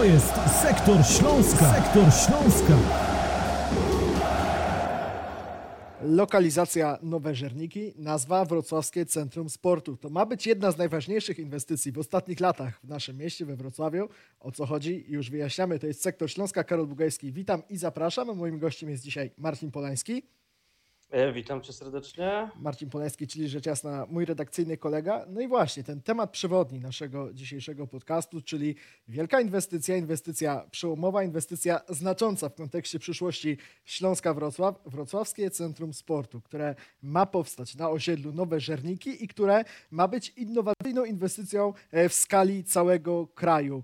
To jest Sektor Śląska. Sektor Śląska. Lokalizacja Nowe Żerniki, nazwa Wrocławskie Centrum Sportu. To ma być jedna z najważniejszych inwestycji w ostatnich latach w naszym mieście, we Wrocławiu. O co chodzi? Już wyjaśniamy. To jest Sektor Śląska, Karol Bugajski. Witam i zapraszam. Moim gościem jest dzisiaj Marcin Polański. E, witam cię serdecznie. Marcin Polański, czyli rzecz jasna mój redakcyjny kolega. No i właśnie ten temat przewodni naszego dzisiejszego podcastu, czyli wielka inwestycja, inwestycja przełomowa, inwestycja znacząca w kontekście przyszłości Śląska-Wrocław, Wrocławskie Centrum Sportu, które ma powstać na osiedlu Nowe Żerniki i które ma być innowacyjną inwestycją e, w skali całego kraju.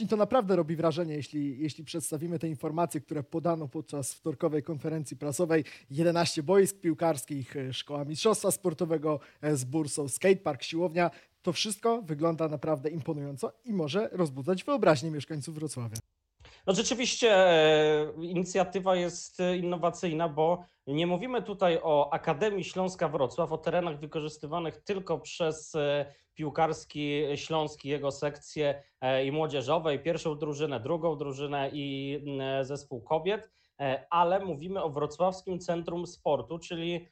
I to naprawdę robi wrażenie, jeśli, jeśli przedstawimy te informacje, które podano podczas wtorkowej konferencji prasowej. 11 boisk piłkarskich, e, szkoła mistrzostwa sportowego e, z bursą, skatepark, siłownia. To wszystko wygląda naprawdę imponująco i może rozbudzać wyobraźnię mieszkańców Wrocławia. No rzeczywiście e, inicjatywa jest innowacyjna, bo nie mówimy tutaj o Akademii Śląska Wrocław, o terenach wykorzystywanych tylko przez piłkarski Śląski, jego sekcje e, i młodzieżowe, i pierwszą drużynę, drugą drużynę i e, zespół kobiet, e, ale mówimy o Wrocławskim Centrum Sportu, czyli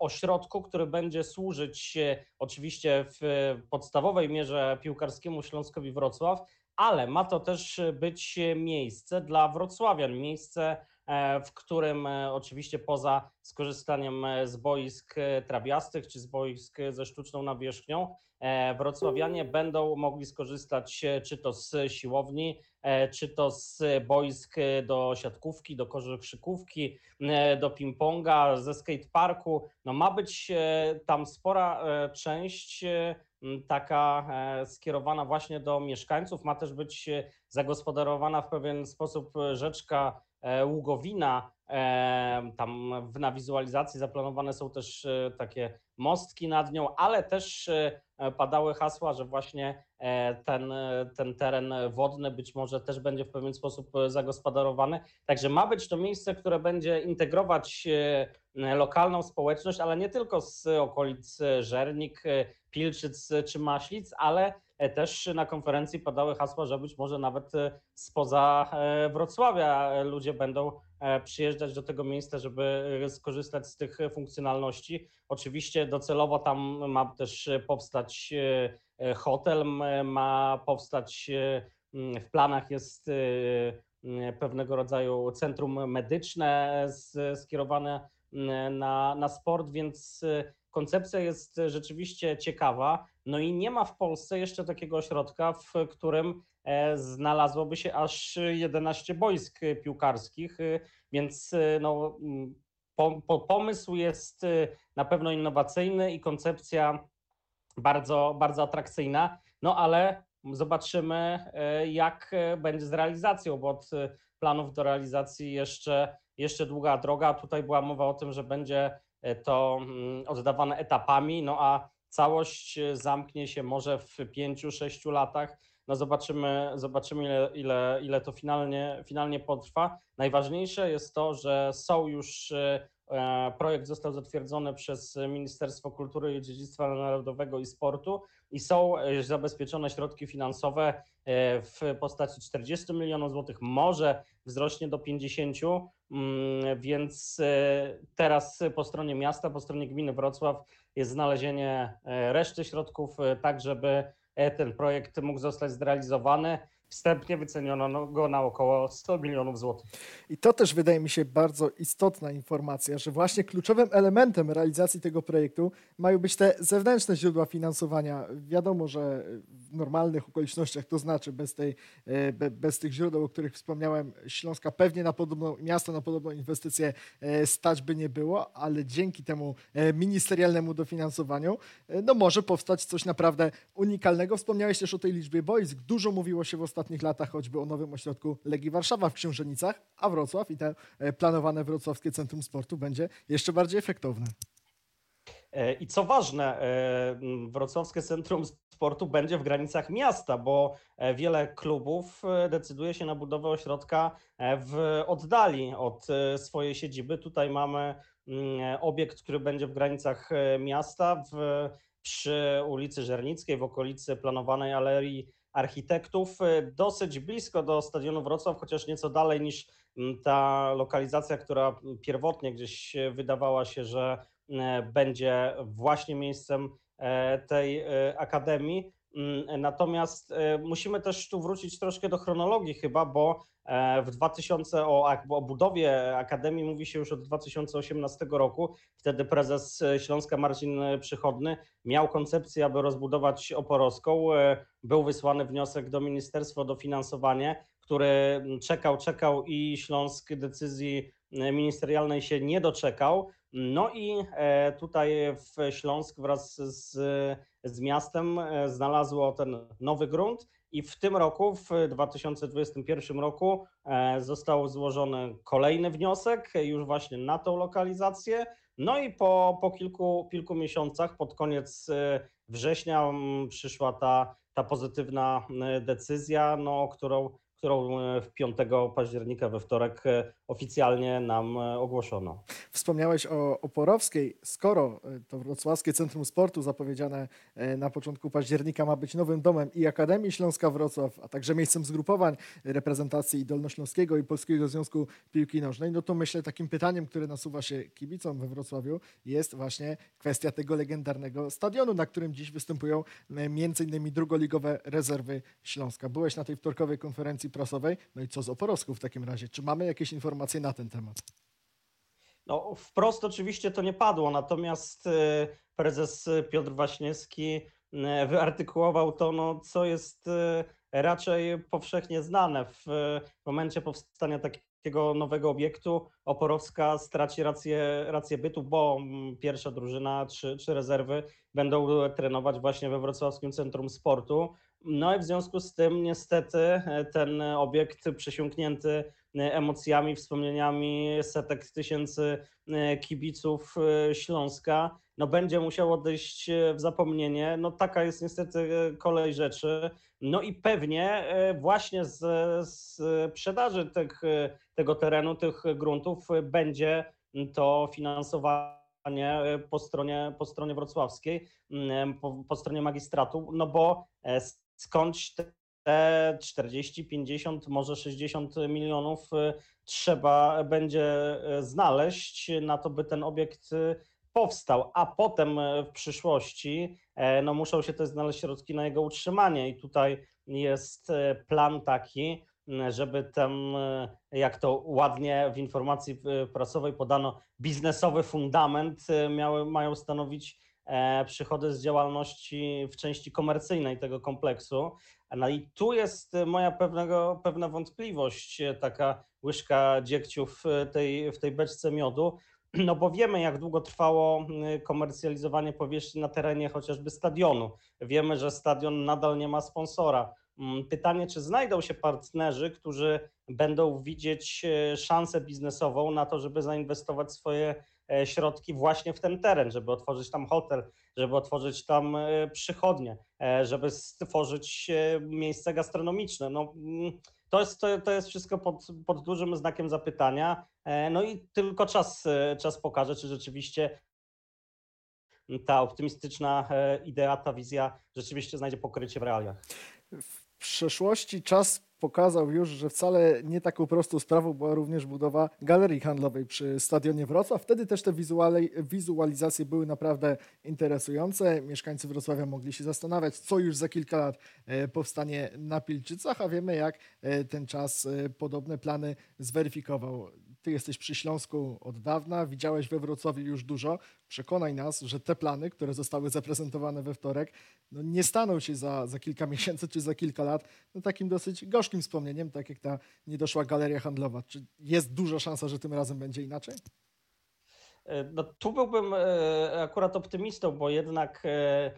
ośrodku, który będzie służyć oczywiście w podstawowej mierze piłkarskiemu Śląskowi Wrocław, ale ma to też być miejsce dla wrocławian, miejsce E, w którym e, oczywiście poza skorzystaniem e, z boisk trawiastych czy z boisk ze sztuczną nawierzchnią, wrocławianie będą mogli skorzystać czy to z siłowni, czy to z boisk do siatkówki, do korzykówki, do ping-ponga, ze skateparku. No ma być tam spora część taka skierowana właśnie do mieszkańców, ma też być zagospodarowana w pewien sposób rzeczka E, Ługowina, e, tam na wizualizacji zaplanowane są też e, takie mostki nad nią, ale też padały hasła, że właśnie ten, ten teren wodny być może też będzie w pewien sposób zagospodarowany. Także ma być to miejsce, które będzie integrować lokalną społeczność, ale nie tylko z okolic Żernik, Pilczyc czy Maślic, ale też na konferencji padały hasła, że być może nawet e, spoza e, Wrocławia ludzie będą e, przyjeżdżać do tego miejsca, żeby skorzystać z tych funkcjonalności. Oczywiście docelowo tam ma też powstać hotel, ma powstać w planach jest pewnego rodzaju centrum medyczne skierowane na, na sport, więc koncepcja jest rzeczywiście ciekawa. No i nie ma w Polsce jeszcze takiego ośrodka, w którym e, znalazłoby się aż 11 boisk piłkarskich, e, więc e, no, po, pomysł jest na pewno innowacyjny i koncepcja bardzo, bardzo atrakcyjna, no ale zobaczymy, jak będzie z realizacją, bo od planów do realizacji jeszcze, jeszcze długa droga. Tutaj była mowa o tym, że będzie to mm, oddawane etapami, no a całość zamknie się może w pięciu, sześciu latach. No zobaczymy, zobaczymy ile, ile, ile to finalnie, finalnie potrwa. Najważniejsze jest to, że są już e, projekt został zatwierdzony przez Ministerstwo Kultury i Dziedzictwa Narodowego i Sportu i są e, zabezpieczone środki finansowe e, w postaci 40 milionów złotych, może wzrośnie do 50, mm, więc teraz po stronie miasta, po stronie gminy Wrocław jest znalezienie e, reszty środków, e, tak żeby e, ten projekt mógł zostać zrealizowany. Wstępnie wyceniono go na około 100 milionów złotych. I to też wydaje mi się bardzo istotna informacja, że właśnie kluczowym elementem realizacji tego projektu mają być te zewnętrzne źródła finansowania. Wiadomo, że normalnych okolicznościach, to znaczy bez, tej, e, bez tych źródeł, o których wspomniałem, Śląska pewnie na podobną, miasto na podobną inwestycję e, stać by nie było, ale dzięki temu e, ministerialnemu dofinansowaniu no może powstać coś naprawdę unikalnego. Wspomniałeś też o tej liczbie boisk. Dużo mówiło się w ostatnich latach choćby o nowym ośrodku Legii Warszawa w Książenicach, a Wrocław i te planowane Wrocławskie Centrum Sportu będzie jeszcze bardziej efektowne. I co ważne, Wrocławskie Centrum Sportu będzie w granicach miasta, bo e, wiele klubów decyduje się na budowę ośrodka w oddali od swojej siedziby. Tutaj mamy obiekt, który będzie w granicach miasta, w, przy ulicy Żernickiej, w okolicy planowanej alerii architektów, dosyć blisko do stadionu Wrocław, chociaż nieco dalej niż ta lokalizacja, która pierwotnie gdzieś wydawała się, że będzie właśnie miejscem tej akademii. Mm, natomiast musimy też tu wrócić troszkę do chronologii chyba, bo w 2000 o, o budowie Akademii mówi się już od 2018 roku. Wtedy prezes Śląska Marcin Przychodny miał koncepcję, aby rozbudować Oporowską. Był wysłany wniosek do ministerstwa o dofinansowanie, który czekał, czekał i Śląsk decyzji ministerialnej się nie doczekał. No i e, tutaj w Śląsk wraz z, z miastem e, znalazło ten nowy grunt i w tym roku, w 2021 roku, e, został złożony kolejny wniosek już właśnie na tą lokalizację. No i po, po kilku, kilku miesiącach, pod koniec września, przyszła ta, ta pozytywna decyzja, no, którą którą e, w 5 października we wtorek e, oficjalnie nam e, ogłoszono. Wspomniałeś o Oporowskiej. Skoro to Wrocławskie Centrum Sportu zapowiedziane na początku października ma być nowym domem i Akademii Śląska Wrocław, a także miejscem zgrupowań reprezentacji Dolnośląskiego i Polskiego Związku Piłki Nożnej, no to myślę takim pytaniem, które nasuwa się kibicom we Wrocławiu jest właśnie kwestia tego legendarnego stadionu, na którym dziś występują innymi drugoligowe rezerwy Śląska. Byłeś na tej wtorkowej konferencji prasowej. No i co z Oporowską w takim razie? Czy mamy jakieś informacje na ten temat? No, wprost oczywiście to nie padło, natomiast e, prezes Piotr Waśniewski e, wyartykułował to, no, co jest e, raczej powszechnie znane. W momencie powstania takiego nowego obiektu Oporowska straci rację, rację bytu, bo mm, pierwsza drużyna czy, czy rezerwy będą trenować właśnie we Wrocławskim Centrum Sportu. No i w związku z tym niestety e, ten obiekt przesiąknięty e, emocjami, wspomnieniami setek tysięcy e, kibiców Śląska, no będzie musiał odejść w zapomnienie. No taka jest niestety kolej rzeczy. No i pewnie właśnie z, z sprzedaży tych, tego terenu, tych gruntów będzie to finansowane po stronie, po stronie wrocławskiej, po, po stronie magistratu, no bo skądś te 40, 50, może 60 milionów y, trzeba będzie y, znaleźć na to, by ten obiekt y, powstał, a potem w przyszłości e, no, muszą się też znaleźć środki na jego utrzymanie. I tutaj jest plan taki, żeby ten, jak to ładnie w informacji prasowej podano, biznesowy fundament miały, mają stanowić przychody z działalności w części komercyjnej tego kompleksu. No i tu jest moja pewnego, pewna wątpliwość, e, taka łyżka dziegciu w tej, w tej beczce miodu, no bo wiemy, jak długo trwało komercjalizowanie powierzchni na terenie chociażby stadionu. Wiemy, że stadion nadal nie ma sponsora. Pytanie, czy znajdą się partnerzy, którzy będą widzieć e, szansę biznesową na to, żeby zainwestować swoje E, środki właśnie w ten teren, żeby otworzyć tam hotel, żeby otworzyć tam e, przychodnie, e, żeby stworzyć miejsce gastronomiczne. No, mm, to, jest, to, to jest wszystko pod, pod dużym znakiem zapytania. No i tylko czas, czas pokaże, czy rzeczywiście ta optymistyczna idea, ta wizja rzeczywiście znajdzie pokrycie w realiach. W przeszłości czas pokazał już, że wcale nie taką prostą sprawą była również budowa galerii handlowej przy stadionie Wrocław. Wtedy też te wizualizacje były naprawdę interesujące. Mieszkańcy Wrocławia mogli się zastanawiać, co już za kilka lat e, powstanie na Pilczycach, a wiemy jak e, ten czas e, podobne plany zweryfikował. Ty jesteś przy Śląsku od dawna, widziałeś we Wrocławiu już dużo. Przekonaj nas, że te plany, które zostały zaprezentowane we wtorek, no nie staną się za, za kilka miesięcy czy za kilka lat no takim dosyć gorzkim wspomnieniem, tak jak ta niedoszła galeria handlowa. Czy jest duża szansa, że tym razem będzie inaczej? E, no, tu byłbym e, akurat optymistą, bo jednak e,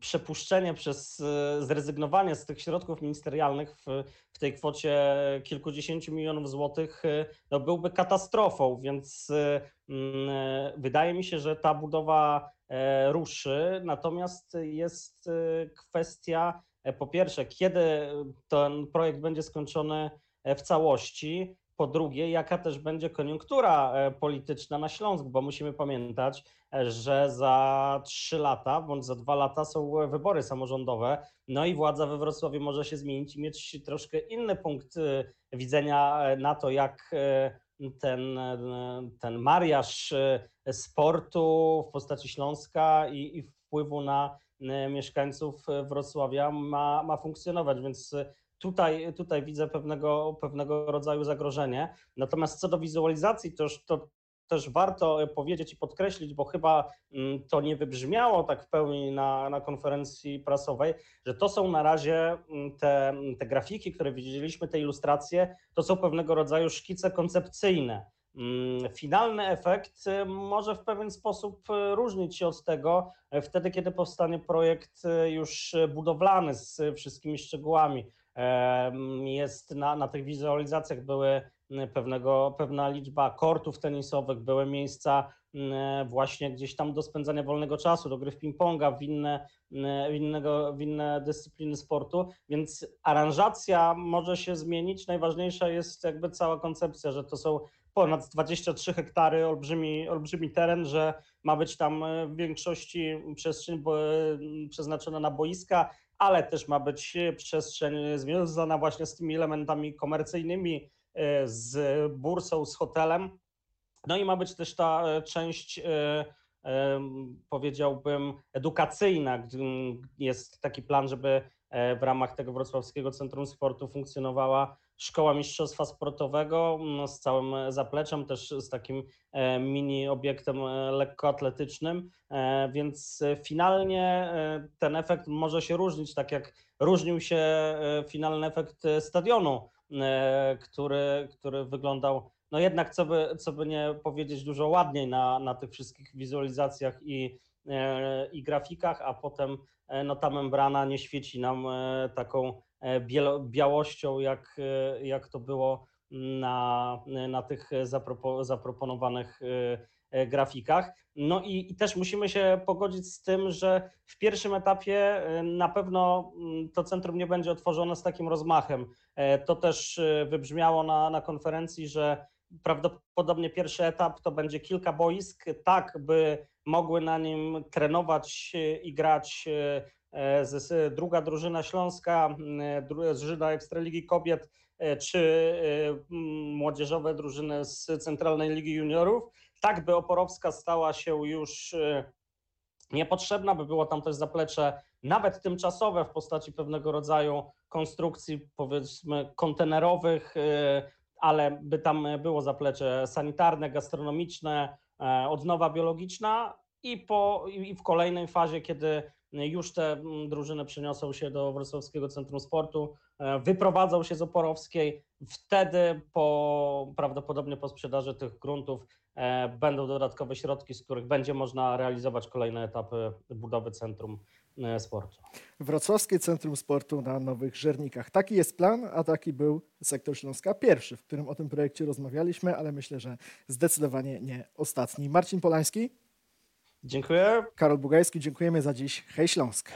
przepuszczenie przez zrezygnowanie z tych środków ministerialnych w, w tej kwocie kilkudziesięciu milionów złotych no byłby katastrofą, więc wydaje mi się, że ta budowa ruszy. Natomiast jest kwestia, po pierwsze, kiedy ten projekt będzie skończony w całości po drugie, jaka też będzie koniunktura polityczna na Śląsku, bo musimy pamiętać, że za trzy lata bądź za dwa lata są wybory samorządowe, no i władza we Wrocławiu może się zmienić i mieć troszkę inny punkt widzenia na to, jak ten, ten mariaż sportu w postaci Śląska i, i wpływu na mieszkańców Wrocławia ma, ma funkcjonować, więc tutaj, tutaj widzę pewnego, pewnego rodzaju zagrożenie. Natomiast co do wizualizacji, to, to też warto powiedzieć i podkreślić, bo chyba mm, to nie wybrzmiało tak w pełni na, na konferencji prasowej, że to są na razie mm, te, te grafiki, które widzieliśmy, te ilustracje, to są pewnego rodzaju szkice koncepcyjne. Mm, finalny efekt y, może w pewien sposób y, różnić się od tego, y, wtedy kiedy powstanie projekt już budowlany z wszystkimi szczegółami. Jest na, na tych wizualizacjach były pewnego, pewna liczba kortów tenisowych, były miejsca właśnie gdzieś tam do spędzania wolnego czasu, do gry w ping-ponga, w inne, w, innego, w inne dyscypliny sportu, więc aranżacja może się zmienić. Najważniejsza jest jakby cała koncepcja, że to są ponad 23 hektary, olbrzymi, olbrzymi teren, że ma być tam w większości przestrzeń przeznaczona na boiska, ale też ma być przestrzeń związana właśnie z tymi elementami komercyjnymi, e, z bursą, z hotelem. No i ma być też ta e, część, e, powiedziałbym, edukacyjna. Jest taki plan, żeby w ramach tego Wrocławskiego Centrum Sportu funkcjonowała Szkoła Mistrzostwa Sportowego no, z całym zapleczem, też z takim e, mini obiektem e, lekkoatletycznym, e, więc finalnie ten efekt może się różnić, tak jak różnił się finalny efekt stadionu, który, który wyglądał no jednak, co by, co by nie powiedzieć, dużo ładniej na, na tych wszystkich wizualizacjach i, i grafikach, a potem no, ta membrana nie świeci nam taką E, białością, jak, e, jak to było na, na tych zapropo, zaproponowanych e, grafikach. No i, i, też musimy się pogodzić z tym, że w pierwszym etapie na pewno mm, to centrum nie będzie otworzone z takim rozmachem. To też wybrzmiało na, na konferencji, że prawdopodobnie pierwszy etap to będzie kilka boisk, tak by mogły na nim trenować i grać E, druga drużyna Śląska, drużyna Ekstraligi Kobiet, e, czy e, młodzieżowe drużyny z Centralnej Ligi Juniorów, tak by Oporowska stała się już niepotrzebna, by było tam też zaplecze nawet tymczasowe w postaci pewnego rodzaju konstrukcji powiedzmy kontenerowych, ale by tam było zaplecze sanitarne, gastronomiczne, odnowa biologiczna i, po, i w kolejnej fazie, kiedy już te drużyny przeniosą się do Wrocławskiego Centrum Sportu, e, wyprowadzą się z Oporowskiej. Wtedy po, prawdopodobnie po sprzedaży tych gruntów e, będą dodatkowe środki, z których będzie można realizować kolejne etapy budowy Centrum e, Sportu. Wrocławskie Centrum Sportu na Nowych Żernikach. Taki jest plan, a taki był sektor Śląska pierwszy, w którym o tym projekcie rozmawialiśmy, ale myślę, że zdecydowanie nie ostatni. Marcin Polański. Dziękuję. Karol Bugajski, dziękujemy za dziś. Hej Śląsk.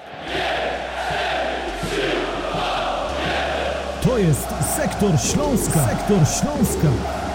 To jest Sektor Śląska. Sektor Śląska.